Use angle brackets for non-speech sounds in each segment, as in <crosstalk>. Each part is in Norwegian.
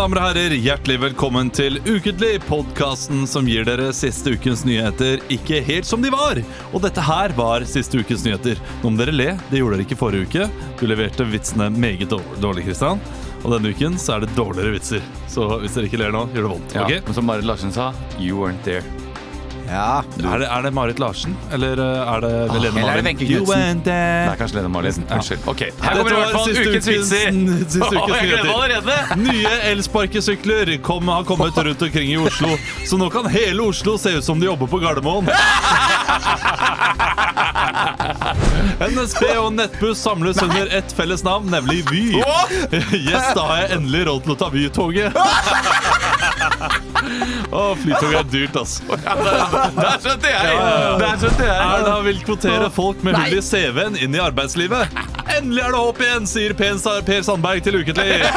Damer og herrer, hjertelig velkommen til Ukentlig, podkasten som gir dere siste ukens nyheter ikke helt som de var. Og dette her var siste ukens nyheter. Nå må dere le, det gjorde dere ikke forrige uke. Du leverte vitsene meget dårlig, Kristian. Og denne uken så er det dårligere vitser. Så hvis dere ikke ler nå, gjør det vondt. Ja, okay? Men som Marit Larsen sa, you weren't there. Ja. Er, det, er det Marit Larsen, eller uh, er det Lene eller er det Venke Wenche there. Det er kanskje Lene Marlin. Ja. Unnskyld. Ok, Her kommer i hvert fall siste ukens <laughs> vitser. Åh, jeg gleder meg allerede! Nye elsparkesykler kom, har kommet rundt omkring i Oslo, så nå kan hele Oslo se ut som de jobber på Gardermoen. <laughs> NSB og Nettbuss samles under ett felles navn, nemlig Vy. Yes, da har jeg endelig råd til å ta Vy-toget. <laughs> <laughs> Å, flytog er dyrt, altså. Der skjønte jeg! Der skjønte jeg. Erna vil kvotere folk med hull i CV-en inn i arbeidslivet. Endelig er det håp igjen, sier Per Sandberg til Ukentlig. <laughs>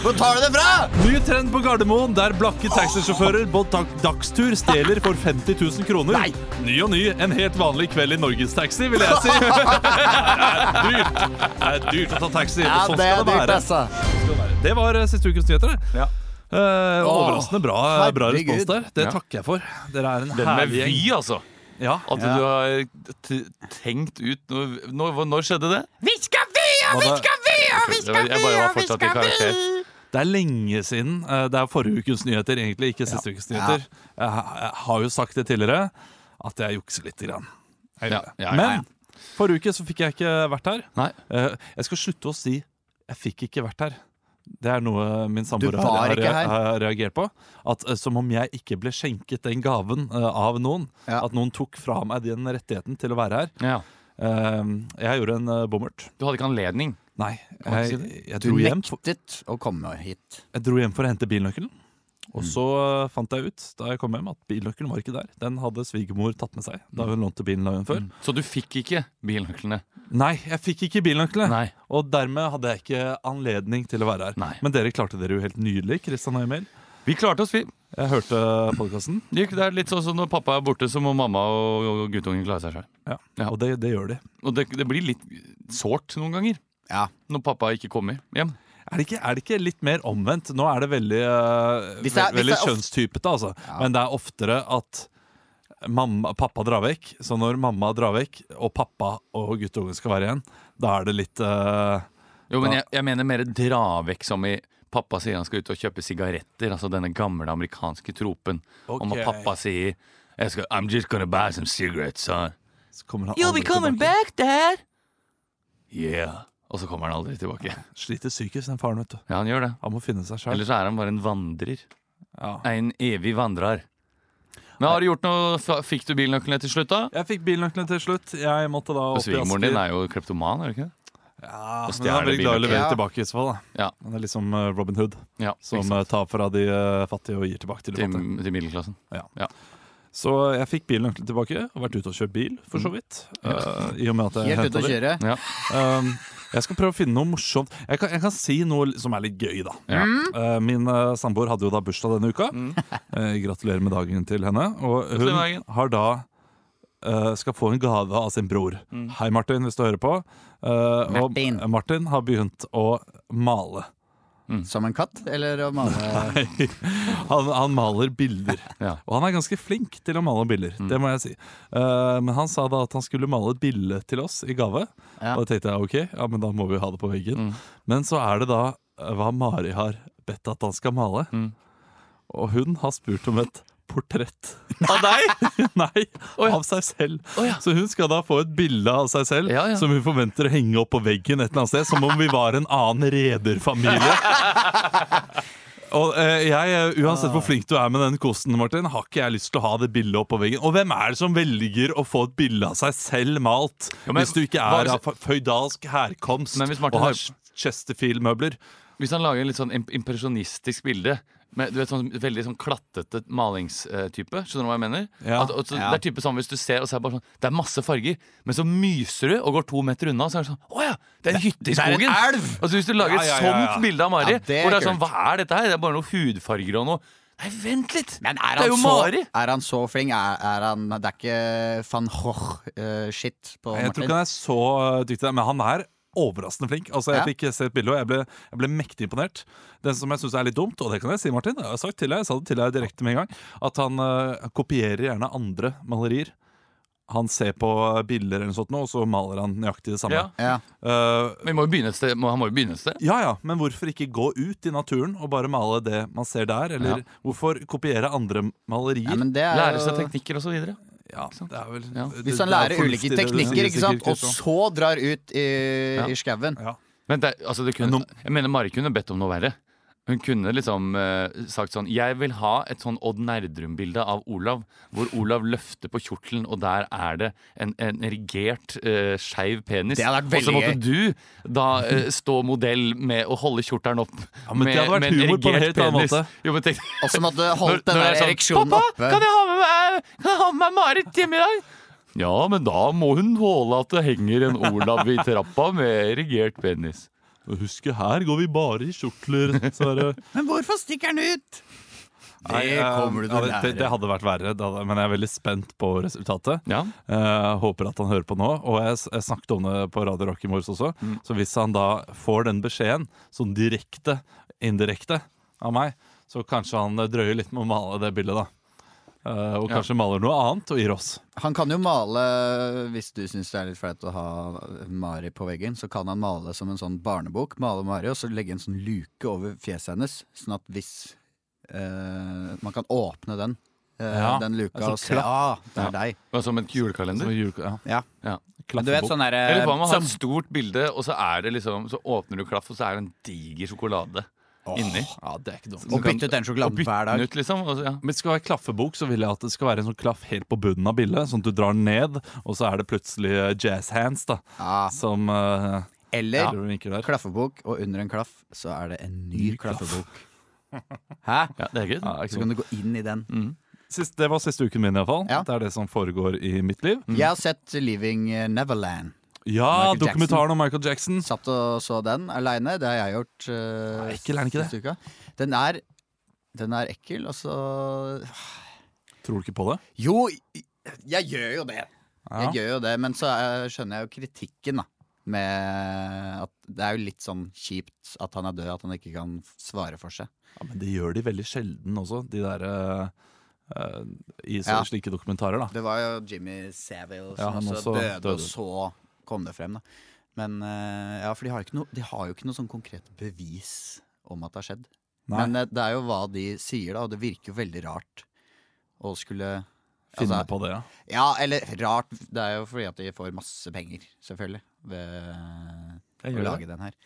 Hvor tar du det fra? Ny trend på Gardermoen der blakke taxisjåfører på dagstur stjeler for 50 000 kroner. Ny og ny, en helt vanlig kveld i Norgestaxi, vil jeg si. <laughs> Det er dyrt. Det er dyrt å ta taxi. Ja, sånn det skal det dyrt, være. altså. Det var eh, siste ukens nyheter. det. Ja. Eh, overraskende bra, bra respons der. Det Ja. takker jeg for. Dere er en Den med herlig Vy, gjeng. altså. Ja. At Ja. du har t tenkt ut når, når, når skjedde det? Vi skal og vi skal og vi skal Jeg bare var vi fortsatt i skal karakter. Det er lenge siden. eh, Det er forrige ukens nyheter, egentlig, ikke siste ukens nyheter. Jeg, ha- jeg har jo sagt det tidligere, at jeg jukser lite grann. Jeg gjør Ja, det. ja, ja, Men forrige uke så fikk jeg ikke vært her. Nei. Eh, Jeg skal slutte å si 'jeg fikk ikke vært her'. Det er noe min samboer har, har, reagert på. At eh, Som om jeg ikke ble skjenket den gaven uh, av noen. Ja. At noen tok fra meg den rettigheten til å være her. Ja. Uh, Jeg gjorde en uh, bommert. Du hadde ikke anledning. Nei, Jeg, jeg, jeg Du nektet hjem. for- å komme hit. Jeg dro hjem for å hente bilnøkkelen. Mm. Og så mm. fant jeg ut da jeg kom hjem at bilnøkkelen var ikke der. Den hadde svigermor tatt med seg da hun lånte bilen dagen før. Så du fikk ikke bilnøklene? Nei, jeg fikk ikke bilnøklene. Nei. Og dermed hadde jeg ikke anledning til å være her. Nei. Men dere klarte dere jo helt nydelig. Kristian og Emil. Vi klarte oss, vi. Jeg hørte podkasten, Det er litt sånn som når pappa er borte, så må mamma og og guttungen klare seg sjøl. ja. Ja. og det, det gjør de. Og det, det blir litt sårt noen ganger Ja. når pappa ikke kommer hjem. Er det, ikke, er det ikke litt mer omvendt? Nå er det veldig, uh, Hvis det er- ve- veldig hvis det er kjønnstypete, altså. Ja. Men det er oftere at mamma, pappa drar vekk. Så når mamma drar vekk, og pappa og guttungen skal være igjen, da er det litt uh, Jo, men jeg, jeg mener mer dra vekk som i Pappa sier han skal ut og kjøpe sigaretter. Altså denne gamle amerikanske tropen om at pappa sier jeg skal, I'm just gonna buy some cigarettes, son. Så kommer han You'll be coming tilbake. back, dad. Yeah. Og så kommer han aldri tilbake. Sliter psykisk, den faren. vet du Ja, han gjør det. Han må finne seg sjøl. Eller så er han bare en vandrer. Ja. En evig vandrer. Men har du gjort noe Fikk du bilnøklene til slutt, da? Jeg fikk bilnøklene til slutt. Jeg måtte da opp i Svigermoren din er jo kleptoman, er du ikke det? Ja, men han er veldig glad i å levere tilbake. i så fall da. Ja. Han er litt som eh, Robin Hood, Ja, som ikke sant? eh, tar fra de eh, fattige og gir tilbake til de til, fattige. til middelklassen. Så jeg fikk bilnøklene tilbake. og vært ute og kjørt bil, for så vidt. eh, I og med at jeg Helt ute hentet å de. kjøre. Ja. Um, jeg skal prøve å finne noe morsomt. Jeg kan, jeg kan si noe som er litt gøy, da. Ja. Eh, min uh, samboer hadde jo da bursdag denne uka. Mm. Uh, <laughs> gratulerer med dagen til henne. Og hun har da eh, skal få en gave av sin bror. Mm. Hei, Martin, hvis du hører på. Martin. og Martin. Martin har begynt å male. Som en katt? Eller å male <laughs> Han, han maler bilder. <laughs> Ja. Og han er ganske flink til å male bilder, Mm. det må jeg si. Uh, men han sa da at han skulle male et bilde til oss i gave. Ja. Og da tenkte jeg ok, ja, men da må vi ha det på veggen. Mm. Men så er det da eh, hva Mari har bedt at han skal male. Mm. Og hun har spurt om et portrett. Av deg? <laughs> Nei, oh, ja. av seg selv. Oh, ja. Så hun skal da få et bilde av seg selv Ja, som hun forventer å henge opp på veggen et eller annet sted. Som om vi var en annen rederfamilie. <laughs> Og eh, jeg, eh, Uansett hvor flink du er med den kosten, Martin, har ikke jeg lyst til å ha det bildet opp på veggen. Og hvem er det som velger å få et bilde av seg selv malt, Ja, men hvis du ikke er av føydalsk herkomst og har Chesterfield-møbler? Hvis han lager en litt sånn imp- impresjonistisk bilde med du vet, sånn veldig sånn klattete malingstype. Skjønner du hva jeg mener? Ja. At, at, så, Ja. Det er type sånn hvis du ser og så er det bare sånn Det er masse farger, men så myser du og går to meter unna, så er det sånn Å ja! Det er en hytte i skogen! Det er en elv! Altså Hvis du lager et Ja, ja, ja, ja. sånt bilde av Mari, Ja, det hvor det er sånn kult. Hva er dette her? Det er bare noen hudfarger og noe Nei, vent litt! Men er det er jo så, Mari! er han så flink? Er, er han, det er ikke van Gogh-shit på Jeg tror ikke han er så uh, dyktig, men han er overraskende flink. Altså, Jeg Ja. fikk se et bilde, og jeg ble, jeg ble mektig imponert. Det som jeg syns er litt dumt, og det kan jeg si, Martin, jeg har sagt til deg, jeg sa det til deg direkte med en gang, at han uh, kopierer gjerne andre malerier. Han ser på bilder eller noe sånt, og så maler han nøyaktig det samme. Ja. Ja. Uh, Men må jo sted. Må, han må jo begynne et sted. ja ja, men hvorfor ikke gå ut i naturen og bare male det man ser der? Eller Ja. hvorfor kopiere andre malerier? ja, men det er Lære seg teknikker og så videre. Ja, det er vel Ja. Hvis han er lærer ulike teknikker, ikke sant? og så- så drar ut i, Ja. i skauen ja. Men det, altså, det kunne, jeg mener Mari kunne bedt om noe verre. Hun kunne liksom uh, sagt sånn Jeg vil ha et sånn Odd Nerdrum-bilde av Olav, hvor Olav løfter på kjortelen, og der er det en, en erigert uh, skeiv penis. Og så måtte du da uh, stå modell med å holde kjortelen opp. Ja, men det hadde vært med en humor på en erigert helt annen penis. måte. Jo, men tenk, Og så måtte du holdt den der er sånn, ereksjonen Pappa, oppe. kan jeg ha med meg, kan jeg ha med meg Marit hjem i dag? Ja, men da må hun tåle at det henger en Olav i trappa med erigert penis. Husk, her går vi bare i kjortler. Så er det <laughs> Men hvorfor stikker den ut? Det eh, kommer du til å det, det, lære. det hadde vært verre, hadde, men jeg er veldig spent på resultatet. Ja, Eh, håper at han hører på nå. Og jeg, jeg snakket om det på Radio Rock i morges også. Så hvis han da får den beskjeden, sånn direkte, indirekte, av meg, så kanskje han drøyer litt med å male det bildet, da. Eh, og Ja. kanskje maler noe annet og gir oss. Han kan jo male, hvis du syns det er litt flaut å ha Mari på veggen, så kan han male som en sånn barnebok. Male Mari, og så legge en sånn luke over fjeset hennes, sånn at hvis eh, Man kan åpne den, eh, Ja, den luka, sånn og se klapp. ah, det Ja. er deg. og Som en Som julekalender. en jul- ja. Ja. Ja. Men du vet sånn derre Eller hva med å ha et stort bilde, og så er det liksom Så åpner du klaff, og så er det en diger sjokolade inni. Ja, det er ikke dumt. Og bytte ut den sjokoladen bytte hver dag. ut, liksom. Og ja. Men det være klaffebok, så vil jeg at det skal være en sånn klaff helt på bunnen av bildet. Sånn at du drar den ned, og så er det plutselig eh, jazz hands da Ja. som uh, Eller ja. klaffebok, og under en klaff så er det en ny, Ny klaffebok. <laughs> Hæ? ja, det er gøy. Ja, Så kan du gå inn i den. Mm. Sist, det var siste uken min, iallfall. Ja. Det er det som foregår i mitt liv. Jeg har sett Leaving Neverland. Ja, Michael dokumentaren om Michael Jackson. Satt og så den aleine. Det har jeg gjort. Uh, Nei, ekkel er den ikke det? Den er, den er ekkel, og så Tror du ikke på det? Jo, jeg gjør jo det. Ja. Jeg gjør jo det, men så er, skjønner jeg jo kritikken, da. Med at det er jo litt sånn kjipt at han er død, at han ikke kan svare for seg. Ja, Men det gjør de veldig sjelden også, de der uh eh, I Ja. slike dokumentarer, da. Det var jo Jimmy Savile som ja, også, også døde. og så kom det frem, da. Men eh, ja, for de har, noe, de har jo ikke noe sånn konkret bevis om at det har skjedd. Nei. Men eh, det er jo hva de sier, da, og det virker jo veldig rart å skulle Finne altså, på det, ja. Ja, eller rart. Det er jo fordi at de får masse penger, selvfølgelig, ved å lage det. den her.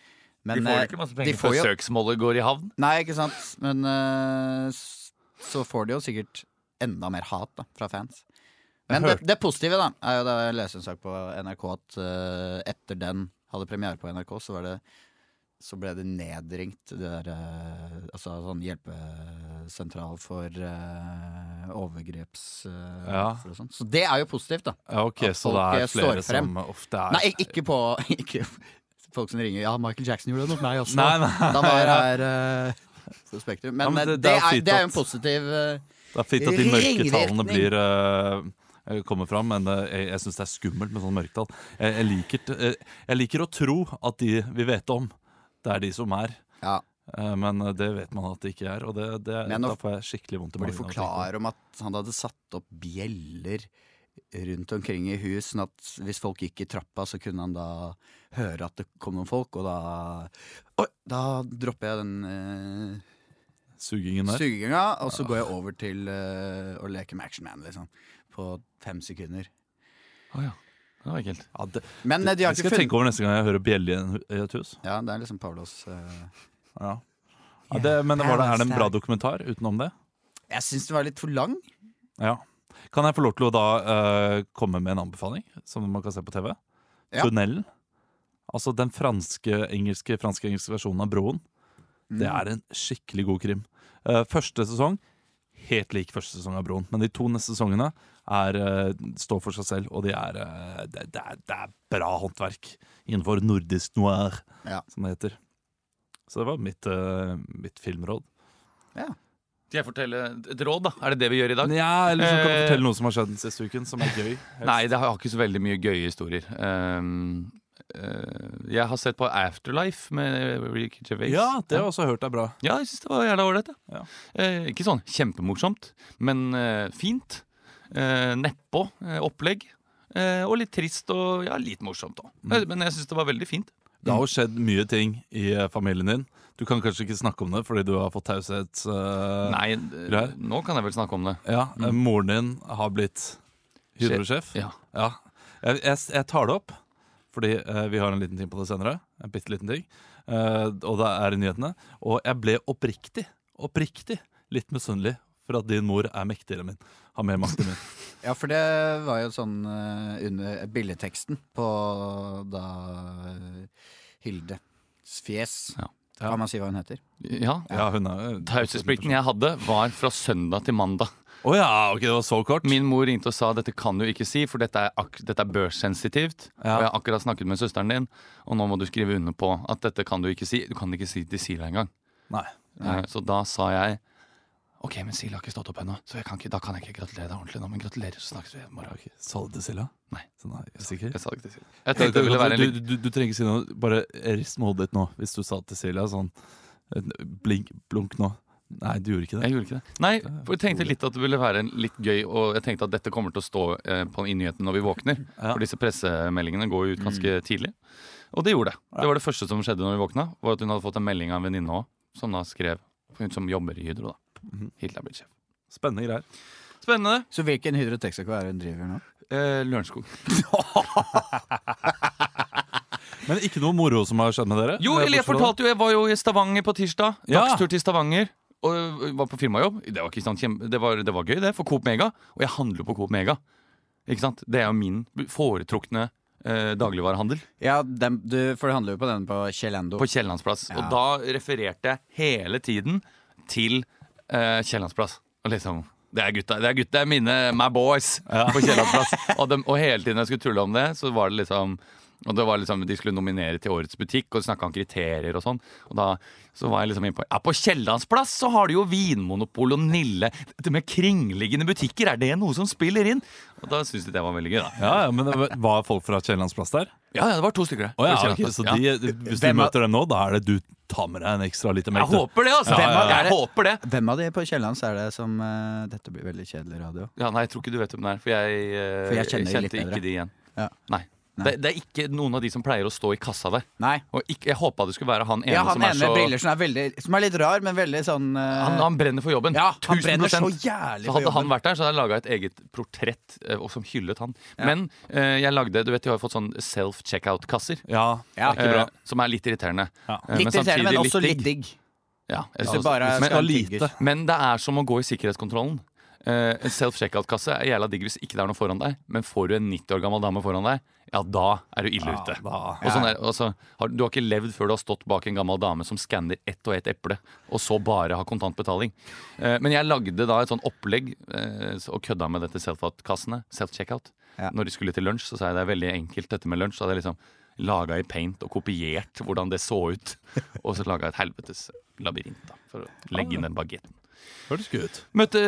De får jo ikke masse penger før jo- søksmålet går i havn. Nei, ikke sant. Men eh, så får de jo sikkert enda mer hat da, fra fans. Men det, det positive da er jo da jeg leste en sak på NRK at uh, etter den hadde premiere på NRK, så var det så ble det nedringt det der, uh, altså sånn hjelpesentral for uh, overgrepsofre Ja. og sånn. Så det er jo positivt, da. ja ok, At så det er flere som ofte er Nei, ikke på <laughs> ikke folk som ringer. Ja, Michael Jackson gjorde det nok meg også. Nei, nei. Da var jeg <laughs> her uh, på Spektrum. Men, Ja, men det- er jo en positiv uh, Det er fint at de mørke tallene blir kommer fram, men eh, jeg, jeg syns det er skummelt med sånne mørketall. Jeg, jeg, liker, eh, jeg liker å tro at de vi vet om, det er de som er. Ja. Eh, Men eh, det vet man at det ikke er, og det, det, Men da får jeg skikkelig vondt i magen. av de tenke forklarer om at han hadde satt opp bjeller rundt omkring i hus, sånn at hvis folk gikk i trappa, så kunne han da høre at det kom noen folk, og da Oi! Da dropper jeg den eh, Sugingen der. suginga, og så går jeg over til eh, å leke med Action Man, liksom. På fem sekunder. Å ja. Det var ekkelt. Ja, det, Men eh, de har det skal jeg tenke over neste gang jeg hører bjelle i et hus. Ja, det er liksom Pavlos uh... Ja. Ja, det, men var det, er det en bra dokumentar utenom det? Jeg syns det var litt for lang. Ja. Kan jeg få lov til å da uh, komme med en anbefaling som man kan se på TV? Ja. Tunnelen. Altså den franske, engelske, franske-engelske versjonen av Broen. Det Mm. er en skikkelig god krim. Uh, første sesong helt lik første sesong av Broen, men de to neste sesongene er, eh, står for seg selv, og de er, eh, det, det, er, det er bra håndverk innenfor nordisk noir, Ja. som det heter. Så det var mitt, eh, mitt filmråd. Skal jeg fortelle et råd, da? Er det det vi gjør i dag? Ja, eller så kan du fortelle noe som har skjedd den siste uken, som er gøy. helst. Nei, det har ikke så veldig mye gøye historier. Ehm, eh, jeg har sett på Afterlife med Ricky Gervais. Ja, det har jeg også hørt er bra. Ja, jeg syns det var jævla ålreit. Ja. Eh, ikke sånn kjempemorsomt, men eh, fint. Eh, Nedpå eh, opplegg. Eh, og litt trist og ja, litt morsomt òg. Mm. Men jeg syns det var veldig fint. Det har jo skjedd mye ting i eh, familien din. Du kan kanskje ikke snakke om det fordi du har fått taushets... eh, Nei, eh, Greier. nå kan jeg vel snakke om det. Ja, mm. Moren din har blitt Hydro-sjef. Ja. Ja. Jeg, jeg, jeg tar det opp fordi eh, vi har en liten ting på det senere. En bitte liten ting. Eh, og det er i nyhetene. Og jeg ble oppriktig, oppriktig litt misunnelig for at din mor er mektigere enn min. Har mer makt enn min. <laughs> Ja, for det var jo sånn uh, under billedteksten på da uh, Hildes fjes. Ja. Kan man si hva hun heter? Ja. Ja, hun er Taushetsplikten jeg hadde, var fra søndag til mandag. Å ja, ok, det var så kort. Min mor ringte og sa dette kan du ikke si, for dette er, dette er børssensitivt. Ja. Og jeg har akkurat snakket med søsteren din, og nå må du skrive under på at dette kan du ikke si. Du kan ikke si til Sila engang. Nei. Nei. Så da sa jeg OK, men Sila har ikke stått opp ennå, så kan ikke, da kan jeg ikke gratulere deg ordentlig nå. Men gratulerer, så snakkes vi i morgen. Okay. Sa du det til Sila? Nei. Så nei, jeg er sikker? Jeg sa det til Sila. Jeg tenkte det ville være en du, du, du trenger ikke si noe. Bare rist med hodet ditt nå hvis du sa til Sila sånn eh, blink, Blunk nå. Nei, du gjorde ikke det. Jeg gjorde ikke det. Nei, for jeg tenkte litt at det ville være litt gøy, og jeg tenkte at dette kommer til å stå eh, på, i nyhetene når vi våkner. Ja. For disse pressemeldingene går jo ut ganske tidlig. Og det gjorde det. Det var det første som skjedde når vi våkna. Var at hun hadde fått en melding av en venninne òg, som da skrev Hun som jobber i Hydro, da. Mhm. Hitler er blitt sjef. Spennende greier. Spennende. Så hvilken Hydro Texaco er det hun driver nå? Eh, Lørenskog. <laughs> Men ikke noe moro som har skjedd med dere? Jo, eller jeg fortalte jo Jeg var jo i Stavanger på tirsdag. Ja. Dagstur til Stavanger. Og øh, var på firmajobb. Det var, ikke sånn det, var, det var gøy, det, for Coop Mega. Og jeg handler på Coop Mega. Ikke sant? Det er jo min foretrukne eh, dagligvarehandel. Ja, dem, du, for du handler jo på den på Kjellendo. På Kiellandsplass. Ja. Og da refererte jeg hele tiden til eh, Kiellandsplass. Og liksom det er gutta, det er gutta, mine my boys på Kiellandsplass. og, og hele tiden jeg skulle tulle om det, så var det liksom og det var liksom, De skulle nominere til Årets butikk og snakka om kriterier og sånn. Og da så var jeg liksom inne på Ja, på Kiellandsplass så har de jo Vinmonopol og Nille. Dette med kringliggende butikker, er det noe som spiller inn? Og da syntes de det var veldig gøy, da. Ja, ja, men var folk fra Kiellands plass der? Ja, ja, det var to stykker der. Å ja, okay, så Ja. de, hvis du Hvem er- møter dem nå, da er det du tar med deg en ekstra liter Jeg melk? Jeg håper det, altså! Ja, ja, ja. Jeg håper det. Hvem av de på Kiellands er det som uh, Dette blir veldig kjedelig radio. Ja, nei, jeg tror ikke du vet hvem det er, for jeg, uh, For jeg kjenner de kjente ikke de igjen. Ja. Nei. Det, det er ikke noen av de som pleier å stå i kassa der. Nei. Og ikke, jeg håpa det skulle være han ene Ja, han som er så med briller som er, veldig, som er litt rar, men veldig sånn uh... han, han brenner for jobben. Ja, han 1000 brenner så jævlig Så for hadde han vært der, så hadde jeg laga et eget portrett uh, som hyllet han. Men uh, jeg lagde Du vet, de har fått sånn self-checkout-kasser. Ja, Ja. er som er litt irriterende. Ja. Litt irriterende, men men også litt digg. Ja, men. Men det er som å gå i sikkerhetskontrollen. Eh, en self-checkout-kasse er jævla digg hvis ikke det er noe foran deg. Men får du en 90 år gammel dame foran deg, ja, da er du ille ute. da- Og sånn der, altså, har, du har ikke levd før du har stått bak en gammel dame som skanner ett og ett eple, og så bare har kontant betaling. Eh, men jeg lagde da et sånn opplegg uh, og kødda med dette self-kassene. Self-checkout. Ja. Når de skulle til lunsj, så sa jeg det er veldig enkelt dette med lunsj. Så hadde jeg liksom laga i paint og kopiert hvordan det så ut. <laughs> Og så laga et helvetes labyrint da, for å legge inn den bagetten. Hørtes gøy ut. Møtte,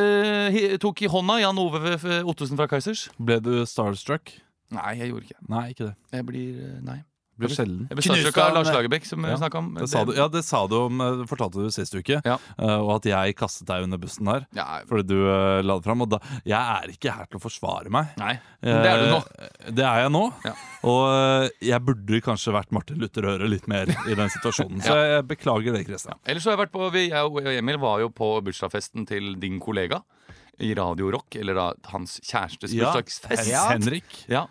hi- tok i hånda Jan Ove Ottosen fra Kaizers. Ble du starstruck? Nei, jeg gjorde ikke det. Nei, ikke det. Jeg blir eh, Nei. Ble sjelden. Jeg ble starstruck av Lars Lagerbäck, som vi Ja, snakka om. Det sa du, ja, det sa du om, eh, fortalte du sist uke. Ja. eh, Og at jeg kastet deg under bussen der Ja, fordi du uh, la det fram. Og da, jeg er ikke her til å forsvare meg. nei, men det er du nå. Eh, Det er jeg nå. Ja. Og eh, jeg burde kanskje vært Martin Luther-Øre litt mer i den situasjonen. <laughs> Så jeg beklager det, Kristian. Ellers så har jeg vært på vi, Jeg og Emil var jo på bursdagsfesten til din kollega i Radio Rock. Eller da hans kjærestes Ja. bursdagsfest. Ja. Henrik Ja.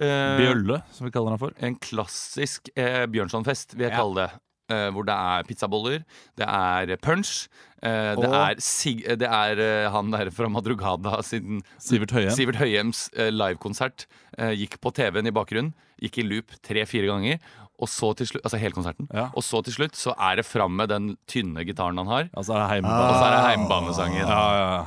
Eh, Bjølle, som vi kaller den for. En klassisk eh, Bjørnsonfest, vil jeg Ja. kalle det. Uh, hvor det er pizzaboller, det er punch, eh, det, er sig, det er uh, han der fra Madrugada sin Sivert Høie. Sivert Høyems livekonsert. Gikk på TV-en i bakgrunnen, gikk i loop tre-fire ganger. Og så til slutt, altså hele konserten Ja. Og så til slutt så er det fram med den tynne gitaren han har. Er det Og så er det heimebanesangen. Ja, ja, ja.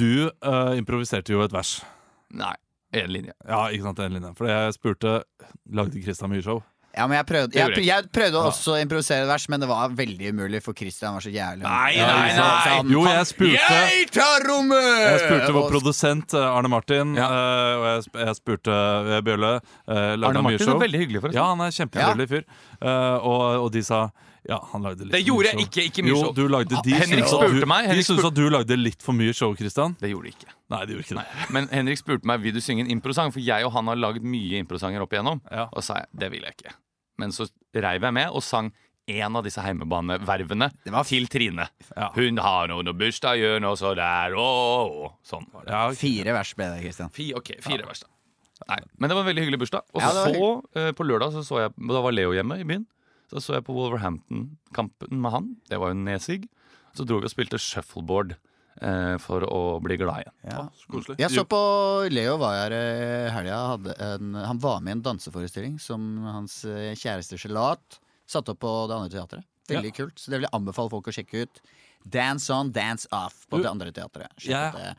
Du uh, improviserte jo et vers. Nei, én linje. Ja, ikke sant, en linje. For jeg spurte Lagde Kristian mye show. Ja, men jeg prøvde, jeg, jeg jeg prøvde også å improvisere et vers, men det var veldig umulig, for Christian var så jævlig Nei, nei, nei! han- Jo, jeg spurte Jeg tar rommet! Jeg spurte vår produsent eh, Arne Martin, Ja. eh, og jeg, jeg spurte eh, Bjølle. Arne Martin er veldig hyggelig, forresten. Ja, han er kjempetrivelig fyr. Eh, og, og de sa ja, han lagde litt Det gjorde mye jeg show. ikke, ikke mye jo, show. Du lagde, de Henrik spurte meg. meg, De syntes at du lagde litt for mye show, Christian. Det gjorde de ikke. Nei, det gjorde ikke det. Men Henrik spurte meg vil du synge en improsang, for jeg og han har lagd mye improsanger opp igjennom. Ja. Og sa jeg det vil jeg ikke. Men så reiv jeg med og sang en av disse heimebanevervene var til Trine. Ja. Hun har noen bursdag, gjør noe så der, og Sånn var det. Ja, okay. Fire vers ble det, Christian. Fi, ok, fire vers, da. Nei, men det var en veldig hyggelig bursdag. Og Ja, så, eh, på lørdag, så så jeg Da var Leo hjemme i byen. Så så jeg på Wolverhampton-kampen med han. Det var jo nesig. Så dro vi og spilte shuffleboard for å bli glad igjen. Ja. Ah, Jeg så på Leo var her i helga. Han var med i en danseforestilling som hans eh, kjæreste Gelat satte opp på det andre teatret. Veldig kult. Så det vil jeg anbefale folk å sjekke ut. Dance on, dance off på Du, det andre teatret. Sjekk ut det.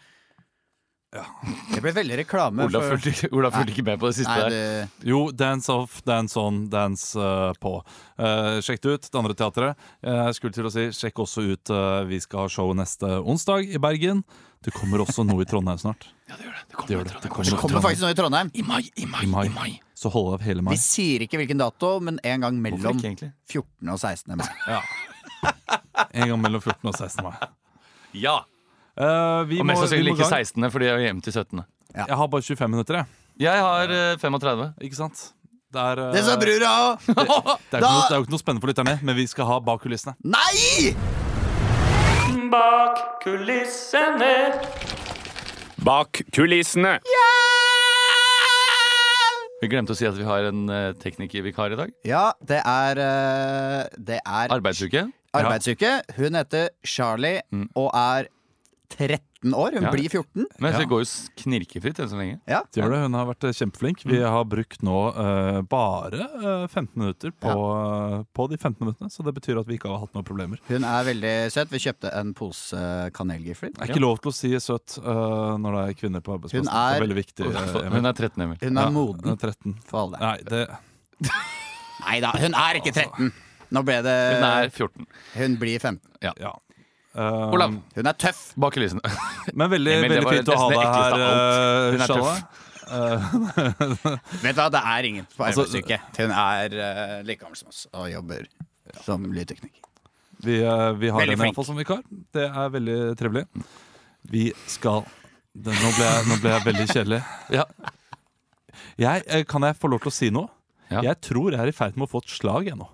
Det ble veldig reklame. Ola fulgte ikke, fulgte ikke med på det siste Nei, der. Jo, dance off, dance on, dance uh, på. Uh, sjekk det ut, det andre teatret. Eh, Jeg skulle til å si, sjekk også ut Vi skal ha show neste onsdag i Bergen. Det kommer også noe i Trondheim snart. <laughs> Ja, det gjør det. Det Det kommer, gjør det. det Det kommer. det kommer kommer faktisk noe i Trondheim. I mai, i mai, I mai. i mai. Så hold av hele mai. Vi sier ikke hvilken dato, men en gang mellom ikke, 14. og 16. mai. Ja. En gang mellom 14 og 16 mai. Ja! Eh, vi Og mest sannsynlig ikke 16., fordi jeg er hjemme til 17. Jeg har bare 25 minutter, jeg. Jeg har uh, 35. Ikke sant? Det er, uh, Det sa brura òg! <laughs> det, er jo det er jo ikke noe spennende for lytterne, men vi skal ha bak kulissene. Nei! Bak kulissene. Bak kulissene. Vi glemte å si at vi har en uh, teknikervikar i dag. Ja, det er uh, Det er Arbeidsuke. arbeidsuke. Hun heter Charlie Mm. og er 13 år. Hun Ja. blir 14. Men det går jo knirkefritt enn så lenge. Ja. Det gjør det, Hun har vært eh, kjempeflink. Vi har brukt nå eh, bare eh, 15 minutter på, eh, på de 15 minuttene, så det betyr at vi ikke har hatt noen problemer. Hun er veldig søt. Vi kjøpte en pose kanelgifler. Det er ikke lov til å si søt eh, når det er kvinner på arbeidsplassen. Hun er- det er veldig viktig. eh, Emil. Hun er 13, Emil. Hun er Ja, moden hun er 13. for alle. Nei, det Nei da, hun er ikke 13! Nå ble det Hun er 14. Hun blir 15. Ja. Eh, Olav, Hun er tøff. bak kulissene. <laughs> Men veldig, Emil, veldig fint å ha deg her, alt. Hun er tøff. <laughs> Vet du hva, det er ingen på Altså- Hun er uh, like gammel som oss og jobber som lydtekniker. Vi, uh, vi har Veldig henne iallfall som vikar. Det er veldig trivelig. Vi skal det, nå, ble jeg, nå ble jeg veldig kjedelig. <laughs> Ja. Jeg, eh, kan jeg få lov til å si noe? Ja. Jeg tror jeg er i ferd med å få et slag jeg nå.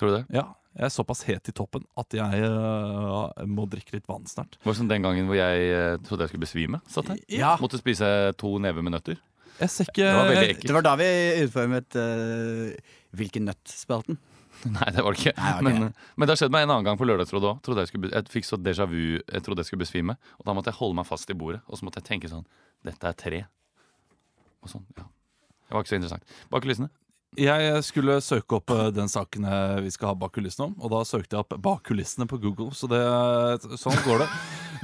Tror du det? Ja, jeg er såpass het i toppen at jeg uh, må drikke litt vann snart. Det var som den gangen hvor jeg uh, trodde jeg skulle besvime. Satt her. Ja. Måtte spise to never med nøtter. Jeg ser ikke Det var veldig ekkelt. Det var da vi utformet uh, Hvilken nøtt-spalten. <laughs> Nei, det var det ikke. Nei, okay. men, men det har skjedd meg en annen gang på Lørdagsrådet òg. Jeg, skulle jeg fikk så déjà vu. Jeg trodde jeg skulle besvime. Og da måtte jeg holde meg fast i bordet. Og så måtte jeg tenke sånn Dette er tre. Og sånn, ja. Det var ikke så interessant. Bak kulissene. Jeg skulle søke opp eh, den saken eh, vi skal ha bak kulissene om, og da søkte jeg opp 'bak kulissene' på Google, så det, sånn går det.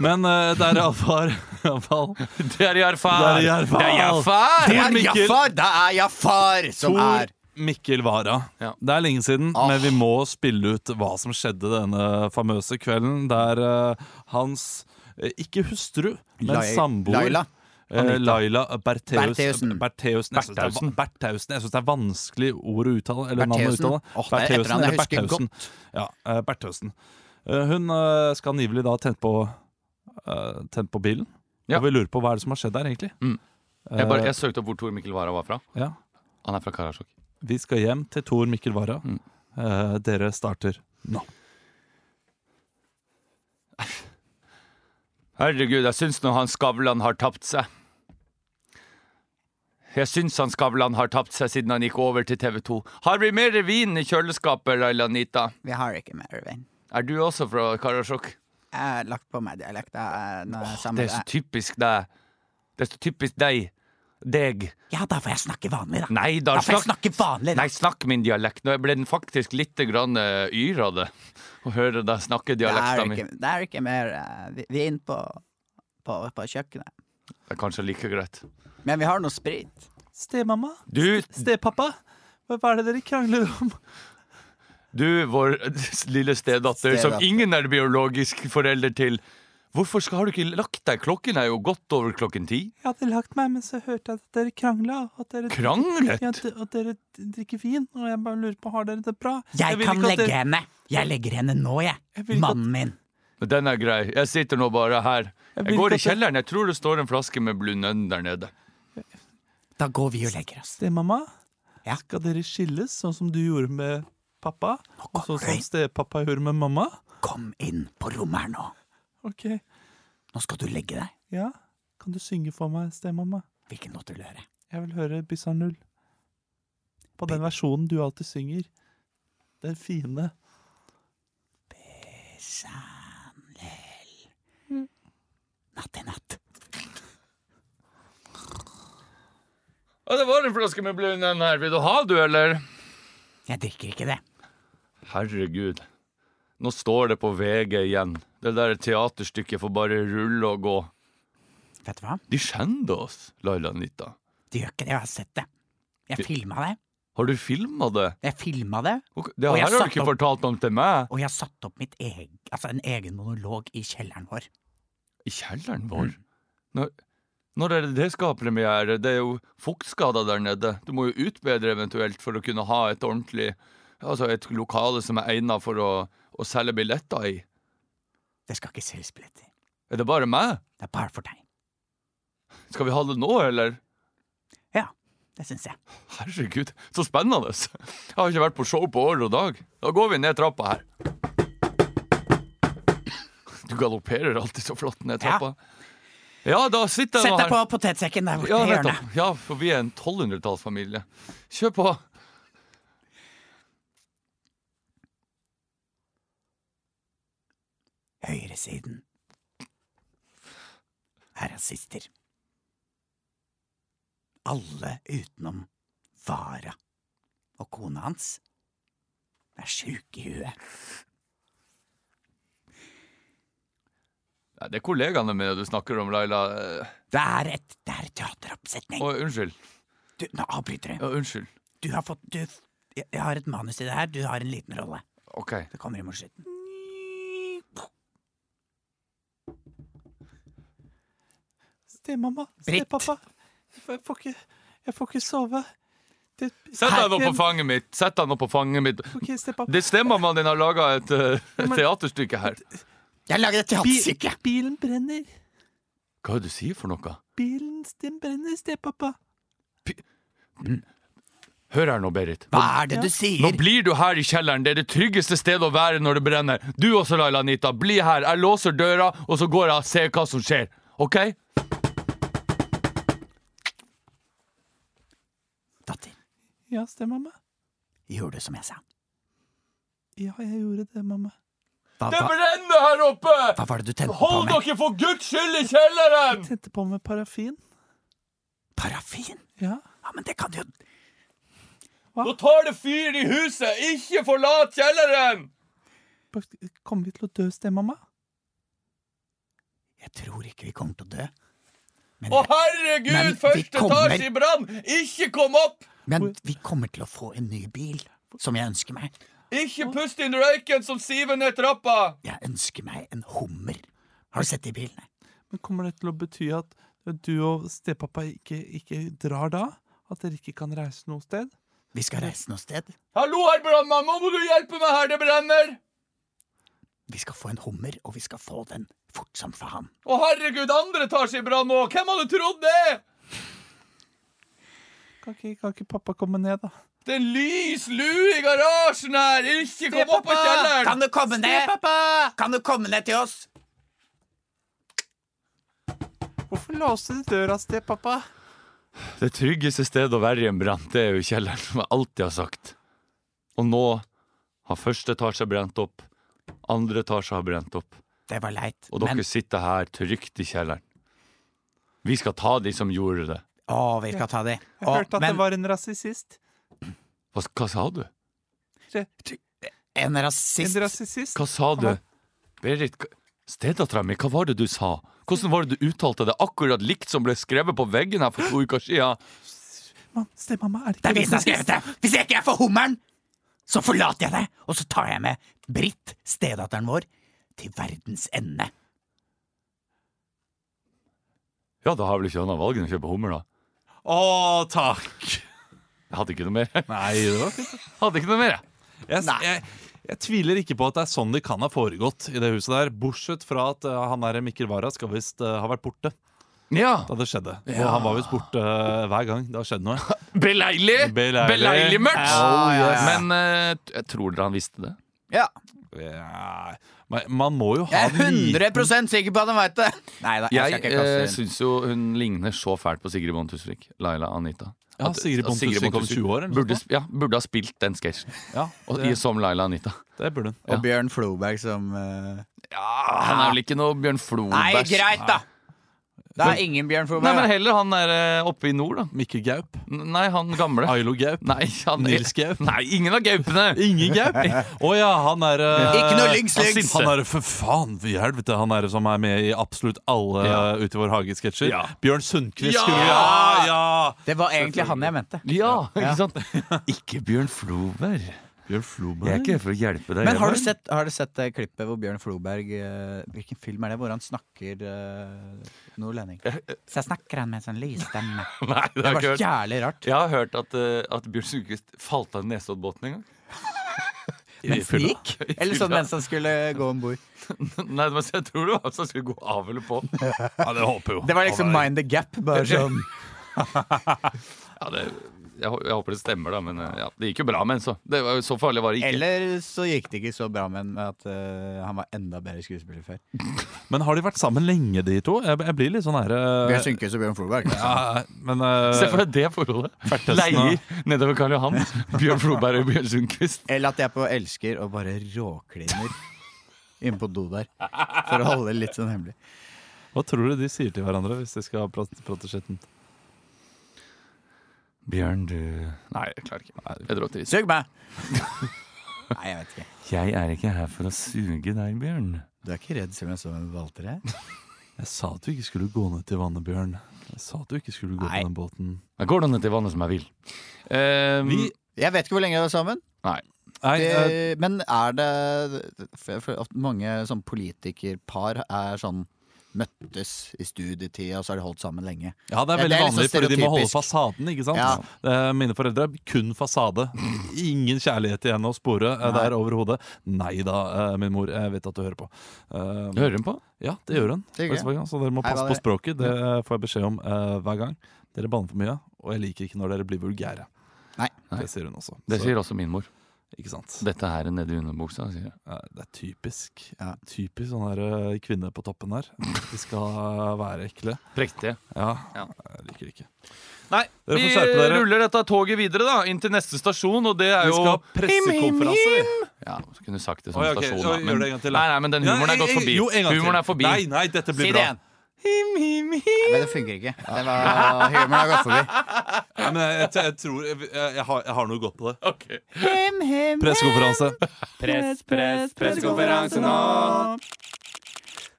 Men eh, det er iallfall Det er Jafar Det er Jafar Det er Jafar! Det er Jafar som er Mikkel Wara. Ja. Det er lenge siden, Ah. men vi må spille ut hva som skjedde denne famøse kvelden der uh, hans ikke hustru, men Lai- samboer Laila. Eh, Anita. Laila Bertheus, Bertheussen. Er Bertheussen. Bertheussen. Jeg syns det er vanskelig ord å uttale. Eller navn å uttale. Oh, er Bertheussen eller Bertheussen. Ja, eh, Bertheussen. Eh, hun eh, skal angivelig da tent på, eh, tent på bilen. Ja. Og vi lurer på hva er det som har skjedd der, egentlig. Mm. Eh, Jeg, bare, jeg søkte opp hvor Tor Mikkel Wara var fra. ja. Han er fra Karasjok. Vi skal hjem til Tor Mikkel Wara. Mm. Eh, dere starter nå. Herregud, jeg syns nå han Skavlan har tapt seg. Jeg syns han Skavlan har tapt seg siden han gikk over til TV 2. Har vi mer vin i kjøleskapet, Laila Anita? Vi har ikke mer vin. Er du også fra Karasjok? Jeg har lagt på meg dialekt. Det er Det er så typisk deg. Det er så typisk deg. Deg. Ja, da får jeg snakke vanlig, da. Nei da, Da får jeg snakk, snakke vanlig, da. nei, snakk min dialekt. Nå ble den faktisk litt grann uh, yr av det. Å høre deg snakke dialekta mi. det er ikke mer uh, vin på, på, på kjøkkenet. Det er kanskje like greit. Men vi har noe sprit. Stemamma? Du, Stepappa? Hva hva er det dere krangler om? Du, vår <laughs> lille stedatter, som Stedatter. ingen er biologisk forelder til. Hvorfor skal, har du ikke lagt deg? Klokken er jo godt over klokken ti. Jeg hadde lagt meg, men så hørte jeg at dere krangla. At dere, Kranglet? Ja, at, at dere drikker vin. Og jeg bare lurer på, har dere det bra? Jeg vil kan ikke at legge dere- henne. Jeg legger henne nå, jeg. Jeg vil ikke at- Mannen min. Men den er grei. Jeg sitter nå bare her. Jeg Jeg vil går ikke i at det- kjelleren. Jeg tror det står en flaske med Blue Nun der nede. Da går vi og legger oss. Stemamma, Ja. skal dere skilles sånn som du gjorde med pappa? Og sånn som stepappa gjorde med mamma? Kom inn på rommet her nå. Ok, Nå skal du legge deg. ja. Kan du synge for meg, stemamma? Hvilken låt vil du høre? Jeg vil høre null. På den versjonen du alltid synger. Den fine. Sandel. Natt i natt. Ja, det var en flaske med Blue Nun her. Vil du ha, du, eller? Jeg drikker ikke det. Herregud. Nå står det på VG igjen. Det der teaterstykket får bare rulle og gå. Vet du hva? De skjender oss, Laila Anita. De gjør ikke det. Jeg har sett det. Jeg filma det. Har du filma det? Jeg filma det, Okay, Det her har du ikke opp- fortalt om til meg. og jeg har satt opp mitt eg, altså en egen monolog i kjelleren vår. I kjelleren vår? Når, når er det det skal ha premiere? Det er jo fuktskader der nede. Du må jo utbedre eventuelt for å kunne ha et ordentlig Altså et lokale som er egnet for å, å selge billetter i. Det skal ikke selges billetter. Er det bare meg? Det er bare for deg. Skal vi ha det nå, eller? Ja, det syns jeg. Herregud, så spennende! Jeg har ikke vært på show på år og dag. Da går vi ned trappa her. Du galopperer alltid så flott ned trappa. Ja, da sitter Sett deg på potetsekken der borte Ja, i hjørnet. Ja, for vi er en 1200-tallsfamilie. Kjør på. Høyresiden er rasister. Alle utenom Vara og kona hans er sjuke i huet. Det er kollegaene mine du snakker om, Laila. Det er et, det er et teateroppsetning. Å, unnskyld. Du, nå avbryter du. Ja, unnskyld. Du har fått du, jeg, jeg har et manus i det her. Du har en liten rolle. OK. Det kommer i slutten. Stemamma, stepappa. Jeg får- ikke, jeg får ikke sove. Det, Sett deg nå på fanget mitt. Sett deg nå på fanget mitt. Okay. Det stemmer man din har laga et uh, teaterstykke her. Jeg lager et teaterstykke! Bil, bilen brenner. Hva er det du sier for noe? Bilen din brenner, stepappa. Hør her nå, Berit. Hva er det du sier? Nå blir du her i kjelleren. Det er det tryggeste stedet å være når det brenner. Du også, Laila Anita. Bli her. Jeg låser døra, og så går jeg og ser hva som skjer. OK? Datter, Ja, stemamma. gjorde du som jeg sa? Ja, jeg gjorde det, mamma. Hva, Det brenner her oppe! hva var det du tente på Hold med? dere for guds skyld i kjelleren! Jeg Tente på med parafin. Parafin? Ja. Ja, men det kan jo Nå tar det fyr i huset! Ikke forlat kjelleren! Kommer vi til å dø, stemamma? Jeg tror ikke vi kommer til å dø. Men, Å, herregud! Men første kommer- etasje i brann! Ikke kom opp! men vi kommer til å få en ny bil, som jeg ønsker meg. Ikke pust inn røyken som siver ned trappa! Jeg ønsker meg en hummer. Har du sett de bilene? Men kommer det til å bety at du og stepappa ikke, ikke drar da? At dere ikke kan reise noe sted? Vi skal reise noe sted. Hallo, herr brannmann, nå må du hjelpe meg her, det brenner! Vi skal få en hummer, og vi skal få den fort som faen. Å, herregud, andre tar seg i brann nå! Hvem hadde trodd det? Kan ikke, kan ikke pappa komme ned, da? Det er en lys lue i garasjen her! Ikke kom opp på kjelleren! Kan du komme ned? Kan du komme ned til oss? Hvorfor låste du døra, stepappa? Det tryggeste stedet å være i en brann, det er jo kjelleren, som jeg alltid har sagt. Og nå har første etasje brent opp, andre etasje har brent opp, Det var leit. og dere Men sitter her trygt i kjelleren. Vi skal ta de som gjorde det. Å, vi skal ta de. Jeg Å, hørte at men det var en rasist. Hva, hva sa du? en En rasist rasist? Hva sa du? Berit, stedattera mi, hva var det du sa? Hvordan var det du uttalte det? Akkurat likt som ble skrevet på veggen her for to uker siden. Man, Stemamma, er det Det er vi som har skrevet det! Hvis jeg ikke er for hummeren, så forlater jeg det, og så tar jeg med Britt, stedatteren vår, til verdens ende. Ja, da har vel ikke han valget valg enn å kjøpe hummer, da. Å, takk! Jeg hadde ikke noe mer. <laughs> Nei, det var fint. Hadde ikke noe mer, jeg. Jeg, jeg, jeg tviler ikke på at det er sånn det kan ha foregått i det huset der. Bortsett fra at uh, han der Mikkel Wara skal visst uh, ha vært borte Ja. da det skjedde. Og han var visst borte uh, hver gang det har skjedd noe. <laughs> Beleilig! Beleilig. Beleilig mørkt! Oh, yes. Men jeg tror dere han visste det? Ja, Ja, man må jo ha jeg er en liten 100 sikker på at han veit det! Nei da, jeg Jeg eh, syns jo hun ligner så fælt på Sigrid Bonde Tusvik. Laila Anita. Ja, At- Sigrid Bonde Tusvik om 20 år, Burde, ja, burde ha spilt den sketsjen Ja, som Laila Anita. det burde hun. Og Bjørn Floberg som eh, Han er vel ikke noe Bjørn Floberg. Nei, greit, da! Det er ingen Bjørn Nei, men heller han der eh, oppe i nord, da. Mikkel Gaup. N- Nei, han gamle. Ailo Gaup. Nei, han Nils Gaup. Nei, ingen av gaupene! Ingen Gaup! <laughs> Å ja, han er eh, <laughs> Ikke noe lyngs, han lyngs! sinte. Han er for faen i helvete Han er som er med i absolutt alle Ja. ja. Ute i vår hage-sketsjer. Ja. Bjørn Sundquist. Ja! ja, ja! Det var egentlig han jeg mente. Ja, ikke sant? <laughs> Ikke Bjørn Floberg. Bjørn Floberg. Jeg er ikke her for å hjelpe deg. Men har du sett, har du sett det klippet hvor Bjørn Floberg eh, Hvilken film er det hvor han snakker uh, nordlending? Så snakker han med en sånn lysstemme. <laughs> Nei, det Det har jeg var ikke hørt. jævlig rart. Jeg har hørt at, eh, at Bjørn Sundquist falt av Nesoddbåten en gang. <laughs> Mens han gikk? Eller sånn <laughs> mens han skulle gå om bord. Nei, men jeg tror det var han som skulle gå av eller på. Ja, det håper jo. Det var liksom Mind the Gap. Bare sånn Ja, det, jeg, hå- jeg håper det stemmer, da. Men eh, ja, det gikk jo bra, men så. Det var, jo- så farlig var det ikke. Eller så gikk det ikke så bra med med at eh, han var enda bedre skuespiller før. <laughs> Men har de vært sammen lenge, de to? Jeg, jeg blir litt sånn her eh, Bjørn Sundquist og Bjørn Floberg. ja, men eh, Se for deg det forholdet. Fertesten Leier nedover Karl Johan. <laughs> Bjørn Floberg og Bjørn Sundquist. Eller at jeg på Elsker og bare råkliner inne på do der. For å holde det litt sånn hemmelig. Hva tror du de sier til hverandre hvis de skal prate, prate skitten? Bjørn, du Nei, jeg klarer ikke. Jeg drar til Sug meg! <laughs> Nei, jeg vet ikke. Jeg er ikke her for å suge deg, Bjørn. Du er ikke redd selv om jeg står med valter her? <laughs> Jeg sa at du ikke skulle gå ned til vannet, Bjørn. Jeg sa at du ikke skulle gå Nei. på den båten. Jeg går da ned til vannet som jeg vil. Um, Vi Jeg vet ikke hvor lenge vi er sammen. Nei. Nei, Det, men er det for for at Mange sånn politikerpar er sånn møttes i studietida, og så har de holdt sammen lenge. ja, det er Ja, veldig det er vanlig, sånn fordi de må holde fasaden. ikke sant? Ja. Eh, Mine foreldre kun fasade. Ingen kjærlighet igjen å spore eh, Nei. der overhodet. Nei da, eh, min mor. Jeg vet at du hører på. Du Hører hun på? Ja, det gjør hun. Så dere må passe på språket. Det eh, får jeg beskjed om eh, hver gang. Dere banner for mye, og jeg liker ikke når dere blir vulgære. Nei. Det sier hun også. Det sier også min mor. Ikke sant? Dette her er nedi underbuksa, sier jeg. Ja, Det er typisk. Ja. Typisk sånn her eh, kvinne på toppen her. De skal være ekle. Prektige. Ja, Ja. jeg liker det ikke. Nei, vi ruller dette toget videre da inn til neste stasjon, og det er Vi jo skal ha pressekonferanse. vi. Ja, så kunne du sagt det som oh, ja, okay. stasjon, da. Men, nei, nei, men den humoren er gått forbi. Jo, en gang til. Humoren er forbi. Nei, nei, dette blir det him, him. Nei, men det funker ikke. Det var Humoren har gått forbi. Nei, men jeg, jeg, jeg tror jeg, jeg, jeg, har, jeg har noe godt på det. Ok. Pressekonferanse. Press, press, pressekonferanse nå.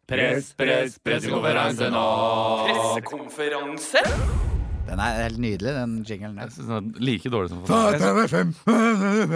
Press, press, pressekonferanse nå. Pressekonferanse? Den er helt nydelig, den jingelen der. er Like dårlig som Fatal 5.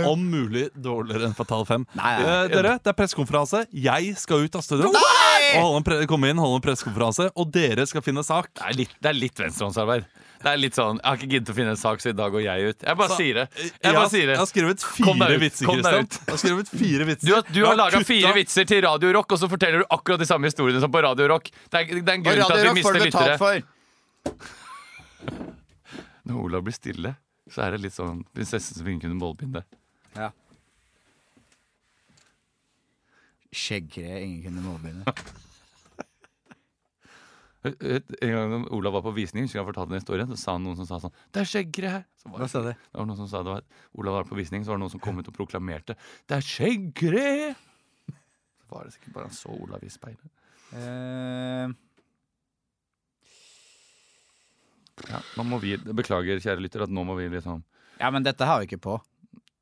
Om mulig dårligere enn Fatal 5. Nei, nei. Eh, dere, det er pressekonferanse. Jeg skal ut av studio. Og holde en komme inn, holde en pressekonferanse, og dere skal finne sak. Det er litt, det er litt venstrehåndsarbeid. Det er litt sånn, Jeg har ikke giddet å finne en sak, så i dag går jeg ut. Jeg bare Så- sier det. Jeg, Jeg bare sier jeg har skrevet fire vitser, Kristian. Jeg har skrevet fire vitser. Du har, du har har laga fire vitser til Radio Rock, og så forteller du akkurat de samme historiene som på Radio Rock. Det er, det er en grunn til at vi mister lyttere. Når Olav blir stille, så er det litt sånn prinsessen som ikke kunne målbinde. Ja. Skjeggkre, ingen kunne målbinde. <laughs> En gang når Olav var på visning, så den historien, så sa han noen som sa sånn Det er skjeggre her! Så var Hva sa de? Det var noen som sa det var Olav var på visning, så var det noen som kom ut og proklamerte Det er skjeggre! <laughs> Så var det sikkert bare han så Olav i speilet. Eh, Ja, nå må vi, Beklager, kjære lytter, at nå må vi liksom ja, men dette har vi ikke på.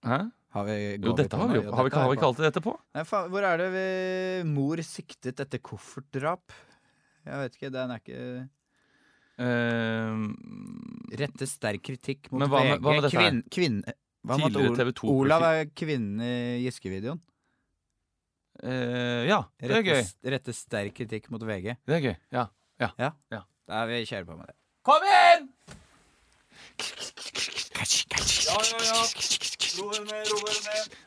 Hæ? Har vi, Jo, dette har vi jo. Har vi, ikke- har vi ikke alltid dette på? Nei, faen, hvor er det vi Mor siktet etter koffertdrap? Jeg vet ikke, den er ikke uh, Rette sterk kritikk mot Men hva med- hva med dette her? Kvinn, kvinne, hva med at Tidligere Ol- TV 2 Olav er kvinnen i Giske-videoen. Uh, ja, det er Rette, gøy. rette sterk kritikk mot VG. Det er gøy. Ja. Da er vi kjører på med det. Kom inn!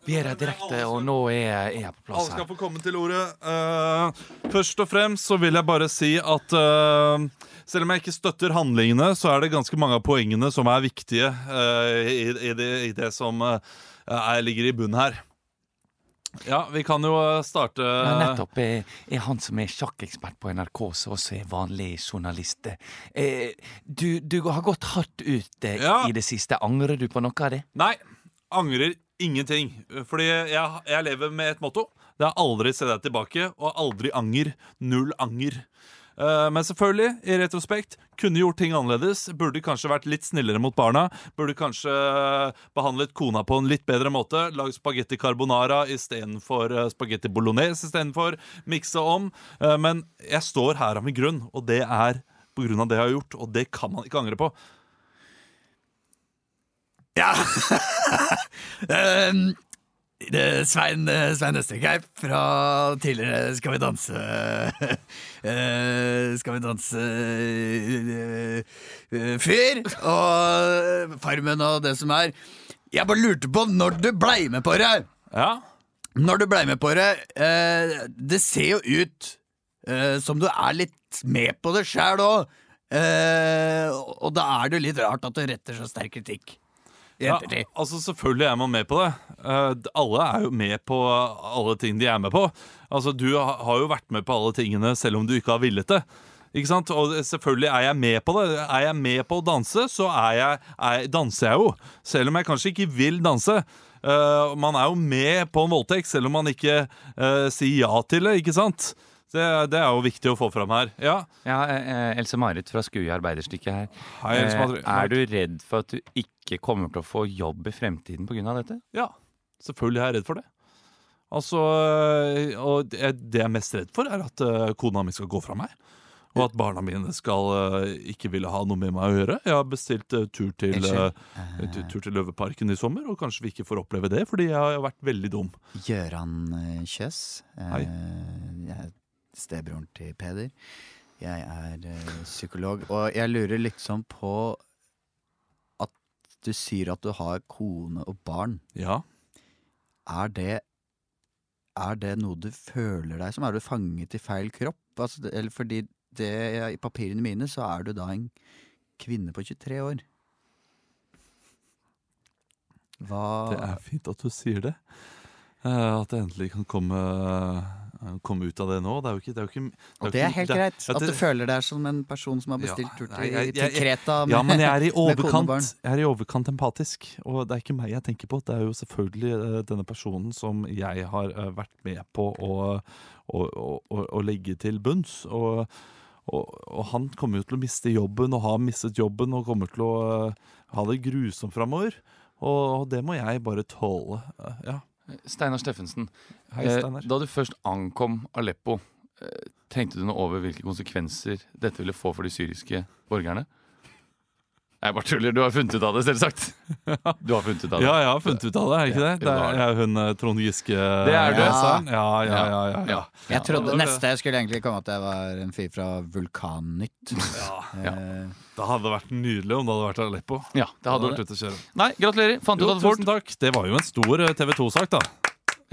Vi er her direkte, og nå er er jeg på plass Alle skal her. få komme til ordet. Eh, først og fremst så vil jeg bare si at eh, selv om jeg ikke støtter handlingene, så er det ganske mange av poengene som er viktige eh, i, i, det, i det som eh, er, ligger i bunnen her. Ja, vi kan jo eh, starte Ja, nettopp. Er, er han som er sjakkekspert på NRK, som også er vanlig journalist. Eh, du, du har gått hardt ut eh, Ja. i det siste. Angrer du på noe av det? Nei, angrer ingenting. Fordi jeg, jeg lever med et motto. Det er aldri se deg tilbake, og aldri anger. Null anger. Eh, men selvfølgelig, i retrospekt, kunne gjort ting annerledes. Burde kanskje vært litt snillere mot barna. Burde kanskje behandlet kona på en litt bedre måte. Lagd spagetti carbonara istedenfor uh, spagetti bolognese istedenfor. Mikse om. Eh, men jeg står her av min grunn, og det er på grunn av det jeg har gjort, og det kan man ikke angre på. Ja! um, <laughs> Svein, eh, Svein Østvik fra tidligere Skal vi danse <laughs> eh, Skal vi danse eh, Fyr og Farmen og det som er. Jeg bare lurte på når du blei med på det! Ja, Når du blei med på det Det ser jo ut som du er litt med på det sjæl òg. Og da er det jo litt rart at du retter så sterk kritikk. I Ja, altså Selvfølgelig er man med på det. Uh, alle er jo med på alle ting de er med på. Altså Du har jo vært med på alle tingene selv om du ikke har villet det. Ikke sant? Og selvfølgelig er jeg med på det. Er jeg med på å danse, så er jeg, er, danser jeg jo. Selv om jeg kanskje ikke vil danse. Uh, man er jo med på en voldtekt selv om man ikke uh, sier ja til det. ikke sant? Det, det er jo viktig å få fram her. Ja, Ja, eh, Else Marit fra Skue Arbeiderstykke her. Hei. Eh, er du redd for at du ikke kommer til å få jobb i fremtiden pga. dette? ja selvfølgelig er jeg redd for det. Altså, øh, og det jeg er mest redd for, er at kona mi skal gå fra meg. Og at barna mine skal ikke ville ha noe med meg å gjøre. Jeg har bestilt tur til, tur til Løveparken i sommer, og kanskje vi ikke får oppleve det, fordi jeg har vært veldig dum. Gøran eh, Kjøs. Eh, Hei. Jeg stebroren til Peder. Jeg er eh, psykolog, og jeg lurer liksom på at du sier at du har kone og barn. Ja. Er det Er det noe du føler deg som? Er du fanget i feil kropp? Altså, eller fordi det, I papirene mine så er du da en kvinne på 23 år. Hva Det er fint at du sier det. Uh, at det endelig kan komme, øh, komme ut av det nå. Det er jo ikke Det er, jo ikke, Og det er helt det- greit. ja, At du føler deg som en person som har Ja, bestilt tur til, Kreta med Kreta. Ja, men jeg er i <laughs> overkant Jeg er i overkant empatisk. Og det er ikke meg jeg tenker på. Det er jo selvfølgelig eh, denne personen som jeg har eh, vært med på å, å, å, å, legge til bunns. Og, og, og han kommer jo til å miste jobben, og har mistet jobben, og kommer til å uh, ha det grusomt framover. Og, og det må jeg bare tåle. Ja. Steinar Steffensen, Hei, eh, Steinar. da du først ankom Aleppo, eh, tenkte du noe over hvilke konsekvenser dette ville få for de syriske borgerne? Jeg bare tuller. Du har funnet ut av det, selvsagt. Du har funnet ut av det. Ja, jeg har funnet ut av det, er ikke det? Det er, det. er hun eh, Trond Giske Det er du. leseren? Ja, ja, ja. ja, ja. Ja. Jeg trodde det- Neste skulle egentlig komme at jeg var en fyr fra Vulkannytt. <laughs> Ja. Eh, Det hadde vært nydelig om det hadde vært Aleppo. Ja, det hadde vært du. ute å kjøre. Nei, gratulerer. Fant ut av det fort. tusen takk. Det var jo en stor TV 2-sak, da.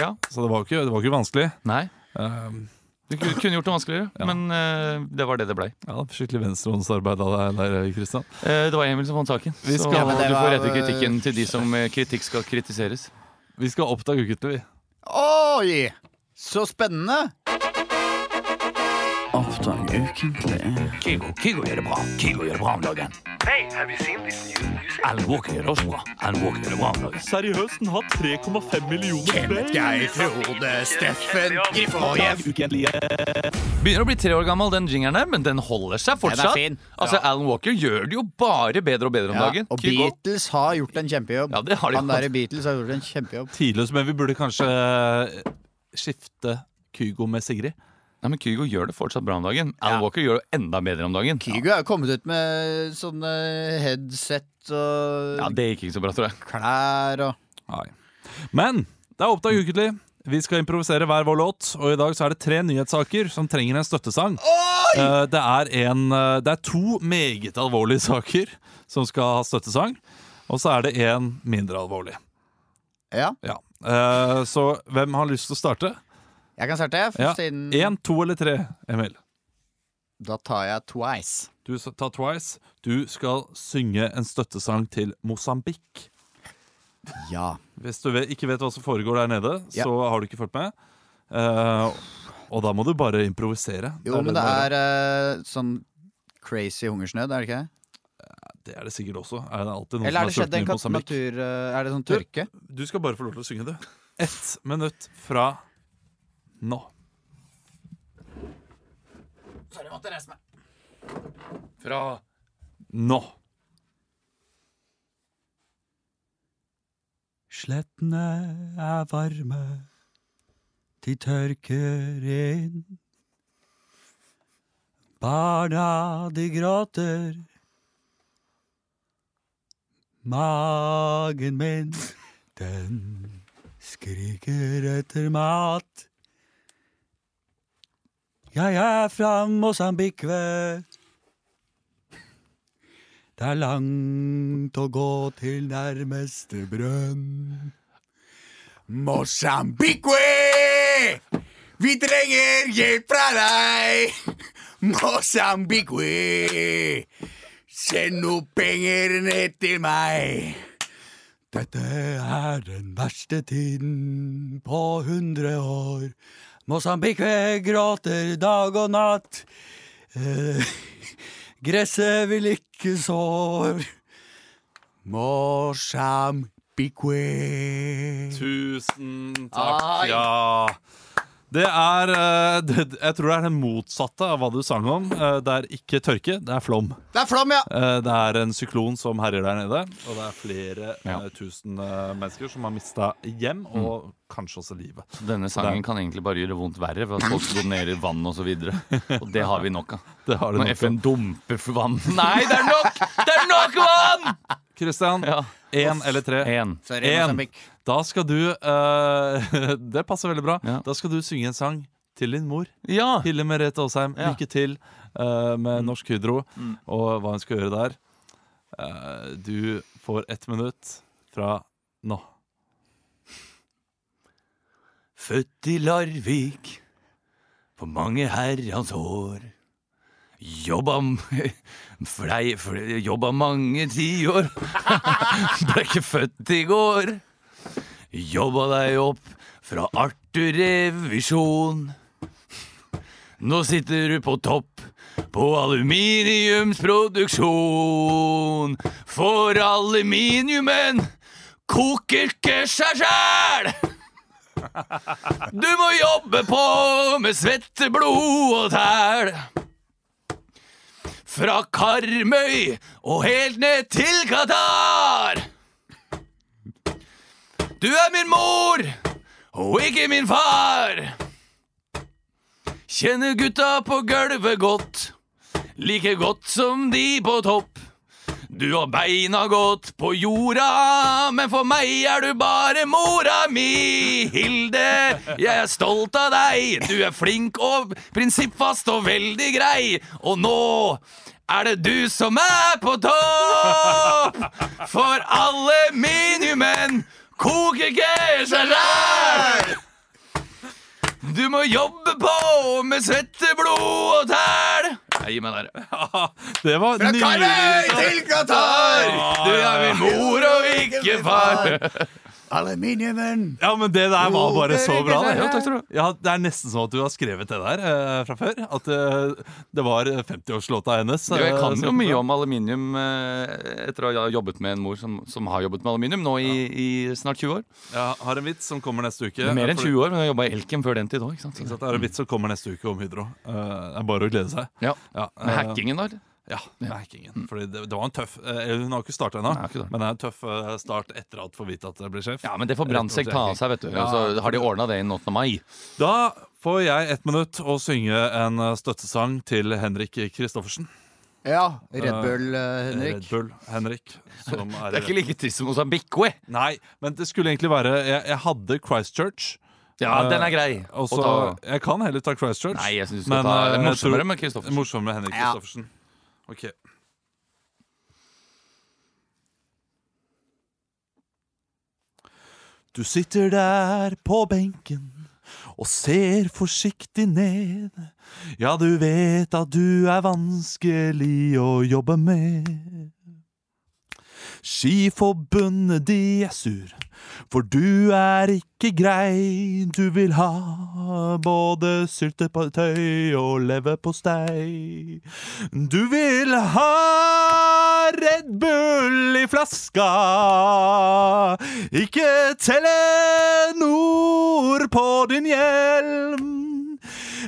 Ja. Så det var ikke, ikke vanskelig. Nei, Um, du kunne gjort det vanskeligere, Ja. men uh, det var det det blei. ja, Skikkelig venstrehåndsarbeid av deg der, Kristian. Uh, det var Emil som fant saken. Vi Så Ja, du får rette kritikken til de som eh, kritikk skal kritiseres. Vi skal oppdage ukentlig, vi. Oi! Så spennende! Oppdag ukentlig. Kygo, Kygo gjør det bra. Kygo gjør det bra om dagen. Alan Walker gjør det også bra. Alan Walker gjør det bra om dagen. Seriøst, den har 3,5 millioner Kenneth Geir Frode Steffen Griffojev. Begynner å bli tre år gammel, den jingeren der, men den holder seg fortsatt. fin. Altså, Alan Walker gjør det jo bare bedre og bedre om Ja, dagen. og Kygo. Beatles har gjort en kjempejobb. Ja, det har de Han der i Beatles har gjort en kjempejobb. Tidløs, men vi burde kanskje skifte Kygo med Sigrid. Nei, men Kygo gjør det fortsatt bra om dagen. Al Walker gjør det enda bedre om dagen. Kygo er jo kommet ut med sånne headset og Ja, Det gikk ikke så bra, tror jeg. klær og Nei. Men det er Oppdag ukentlig. Vi skal improvisere hver vår låt, og i dag så er det tre nyhetssaker som trenger en støttesang. Eh, Det er, en, eh, det er to meget alvorlige saker som skal ha støttesang, og så er det en mindre alvorlig. Ja, Ja. Eh, Så hvem har lyst til å starte? Jeg kan starte. Ja. Siden Én, to eller tre, Emil? Da tar jeg Twice. Du tar Twice. Du skal synge en støttesang til Mosambik. Ja. Hvis du ikke vet hva som foregår der nede, Ja. så har du ikke fulgt med. Uh, og da må du bare improvisere. Jo, men det er uh, sånn crazy hungersnød, er det ikke? det er det sikkert også. Er det alltid noen Eller er det skjedd en i natur... eh, er det sånn Du- tørke? Du skal bare få lov til å synge det. Ett minutt fra nå. Sorry, jeg måtte reise meg. Fra Nå. Slettene er varme, de tørker inn. Barna, de gråter. Magen min, den skriker etter mat. Jeg er fra Mosambikve. det er langt å gå til nærmeste brønn. Mosambikwe! Vi trenger hjelp fra deg! Mosambikwe! Send noe penger ned til meg. Dette er den verste tiden på hundre år. Mosambik gråter dag og natt. Eh, <laughs> gresset vil ikke sår. Mosambikwe. Tusen takk. Ja. Det er eh, <laughs> det, Jeg tror det er det motsatte av hva du sang om. Eh, Det er ikke tørke, det er flom. Det er flom, ja! Eh, Det er en syklon som herjer der nede, og det er flere Ja. tusen mennesker som har mista hjem, og kanskje også livet. Så denne sangen kan egentlig bare gjøre vondt verre ved at folk donerer vann osv. <laughs> Og det har vi nok av. Det har det Når nok FN dumper for vann <laughs> Nei, det er nok! Det er nok vann! Kristian, Ja. én eller tre? En. Sorry, En. Mosambik. Da skal du eh, <laughs> Det passer veldig bra. Ja. Da skal du synge en sang til din mor. Ja. Hille Merete Aasheim, Ja. lykke til eh, med Norsk Hydro og hva hun skal gjøre der. Eh, du får ett minutt fra nå. Født i Larvik på mange herrens år. Jobba <laughs> flei, flei, Jobba mange tiår. <laughs> Ble ikke født i går. Jobba deg opp fra Arthur Revisjon. Nå sitter du på topp på aluminiumsproduksjon. For aluminiumen koker ikke seg sjæl. Du må jobbe på med svette, blod og tæl. Fra Karmøy og helt ned til Qatar. Du er min mor og ikke min far. Kjenner gutta på gulvet godt, like godt som de på topp. Du har beina godt på jorda, men for meg er du bare mora mi, Hilde. Jeg er stolt av deg, du er flink og prinsippfast og veldig grei. Og nå er det du som er på topp, for aluminiumen koker ikke seg sjæl. Du må jobbe på med svette, blod og tæl. Jeg gir meg der. det var Fra Karmøy til Qatar! Du er min mor og ikke far. <laughs> Aluminiumen. Ja, men det der var bare så bra. Det. Ja, takk skal du Ja, det er nesten sånn at du har skrevet det der eh, fra før. At eh, det var 50-årslåta hennes. Jo, jeg eh, kan jo mye om aluminium eh, etter å ha jobbet med en mor som, som har jobbet med aluminium nå i, i snart 20 år. Ja, har en vits som kommer neste uke. Er mer enn 20 år, men jeg har jobba i Elkem før den tid òg. Har? Det en vits som kommer neste uke om Hydro. Eh, det er bare å glede seg. Ja. Ja, Men eh, hackingen, da? Ja, Vikingen. Fordi det, det var en tøff eh, Hun har ikke starta ennå, Nei, ikke det. men det er en tøff eh, start etter at får vite at det blir sjef. Ja, men det får Brandtzæg ta av seg, vet du. Ja. Og så har de ordna det innen 8. mai. Da får jeg ett minutt å synge en eh, støttesang til Henrik Kristoffersen. Ja, Red Bull, eh, Henrik. Red Bull Henrik. Som <laughs> er, Det er ikke like trist som Mosambikwe. we. Nei, men det skulle egentlig være Jeg, jeg hadde Christchurch. Ja, Eh, den er grei. Og å ta. Jeg kan heller ta Christchurch. Nei, jeg syns du skal men, ta eh, det er jeg morsommere med Kristoffersen. Morsommere med Henrik Ja. Kristoffersen. Ok. Du sitter der på benken og ser forsiktig ned. Ja, du vet at du er vanskelig å jobbe med. Skiforbundet de er sur, for du er ikke grei. Du vil ha både syltetøy og leverpostei. Du vil ha Red Bull i flaska, ikke Telenor på din hjelm.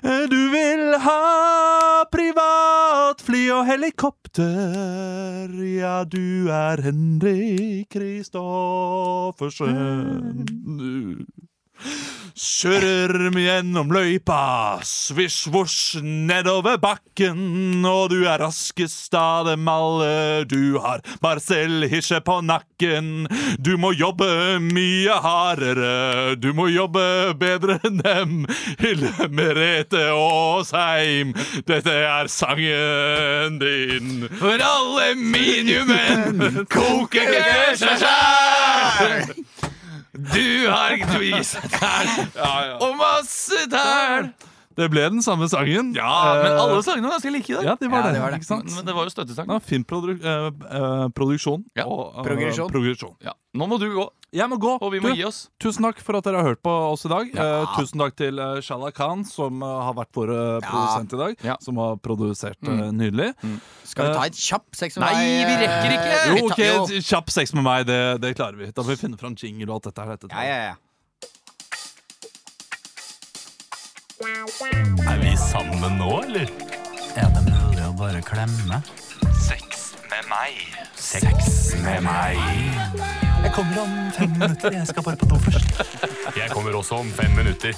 Du vil ha privatfly og helikopter. Ja, du er Henrik Kristoffersen. Kjører gjennom løypa, svisj vosj nedover bakken. Og du er raskest av dem alle, du har Marcel Hisje på nakken. Du må jobbe mye hardere, du må jobbe bedre enn dem. Hilde Merete Aasheim, dette er sangen din. For aluminiumen <laughs> koker ikke seg sjæl! Du har gvis tæl og masse tæl. Det ble den samme sangen. Ja, men Eh, alle sangene var ganske like. Da. Ja, det var Ja, det. det var det. Ikke sant? Men, men det var jo støttesang. Ja, fin produ eh, eh, produksjon Ja. og eh, Progresjon. progresjon. Ja. Nå må du gå, Jeg må gå. og vi må Du, gi oss. Tusen takk for at dere har hørt på oss i dag. Eh, tusen takk til uh, Shala Khan, som eh, har vært vår eh, produsent i dag. Ja. Som har produsert eh, nydelig. Skal vi ta et kjapp sex med Nei, meg? vi rekker ikke! eh, Jo, ok, tar- jo. Kjapp sex med meg, det, det klarer vi. Da får vi finne fram jingle og alt dette her. Dette. Ja, ja, ja. Er vi sammen nå, eller? Er det mulig å bare klemme? Sex med meg. Sex med meg. Jeg kommer om fem minutter. Jeg skal bare på do først. Jeg kommer også om fem minutter.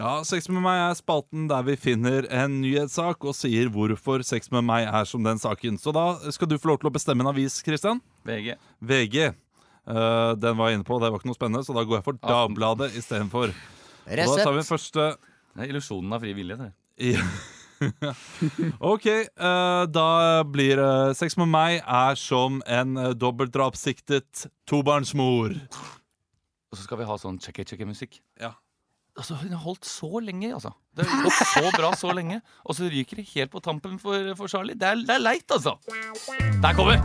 Ja, Sex med meg er spalten der vi finner en nyhetssak og sier hvorfor sex med meg er som den saken. Så da skal du få lov til å bestemme en avis, Kristian. VG. VG. Eh, den var jeg inne på, det var ikke noe spennende, så da går jeg for Dagbladet istedenfor. Og Da tar vi første Det er illusjonen av fri vilje. Det. <laughs> OK, eh, da blir uh, Sex med meg er som en uh, dobbeltdrapssiktet tobarnsmor. Og så skal vi ha sånn checky-checky-musikk. Ja. Altså, Hun har holdt så lenge, altså. Det har gått så bra så lenge. Og så ryker det helt på tampen for, for Charlie. Det er, det er leit, altså. Der kommer!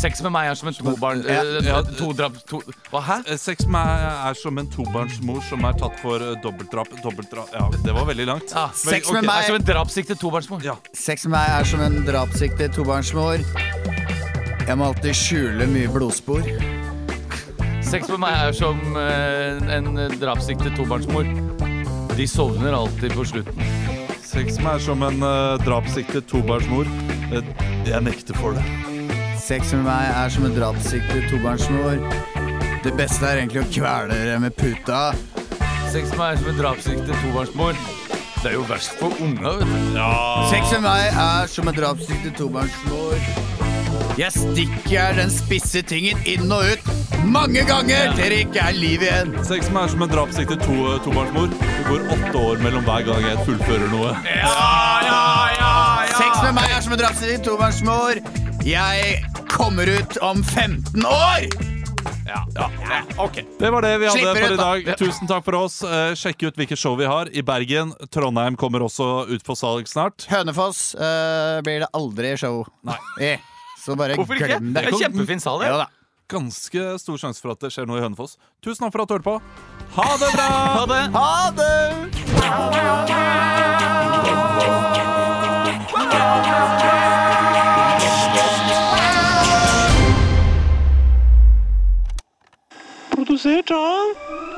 Sex med meg er som en tobarn... Ja, eh, ja. to drap... To, hva, hæ? Eh, Sex med meg er som en tobarnsmor som er tatt for uh, dobbeltdrap. Dobbeltdrap Ja, det var veldig langt. Ah, Sex ok, med meg er som en drapssiktet tobarnsmor. Ja. Sex med meg er som en drapssiktet tobarnsmor. Jeg må alltid skjule mye blodspor. Sex med meg er som eh, en drapssiktet tobarnsmor. De sovner alltid på slutten. Sex med meg er som en uh, drapssiktet tobarnsmor. Eh, jeg nekter for det. Sex med meg er som en drapssiktet tobarnsmor. Det beste er egentlig å kvele dere med puta. Sex med meg er som en drapssiktet tobarnsmor. Det er jo verst for unga, vet du. Sex med meg er som en drapssiktet tobarnsmor. Jeg stikker den spisse tingen inn og ut mange ganger til det ikke er liv igjen. Sex med meg er som en drapssiktet to, tobarnsmor. Det går åtte år mellom hver gang jeg fullfører noe. Ja, ja, ja Sex med meg er som en drapssiktet tobarnsmor. Jeg kommer ut om 15 år! Ja. ja. Okay. Det var det vi hadde Slipper for ut, i da. dag. Tusen takk for oss. Eh, sjekk ut hvilke show vi har i Bergen. Trondheim kommer også ut for salg snart. Hønefoss eh, blir det aldri show. Nei. Eh, så bare Hvorfor ikke? glem Det det. er en kjempefin sal, det. Ja da ganske stor sjanse for at det skjer noe i Hønefoss. Tusen takk for at du hørte på. Ha det bra! Ha det! Ha det! Produsert av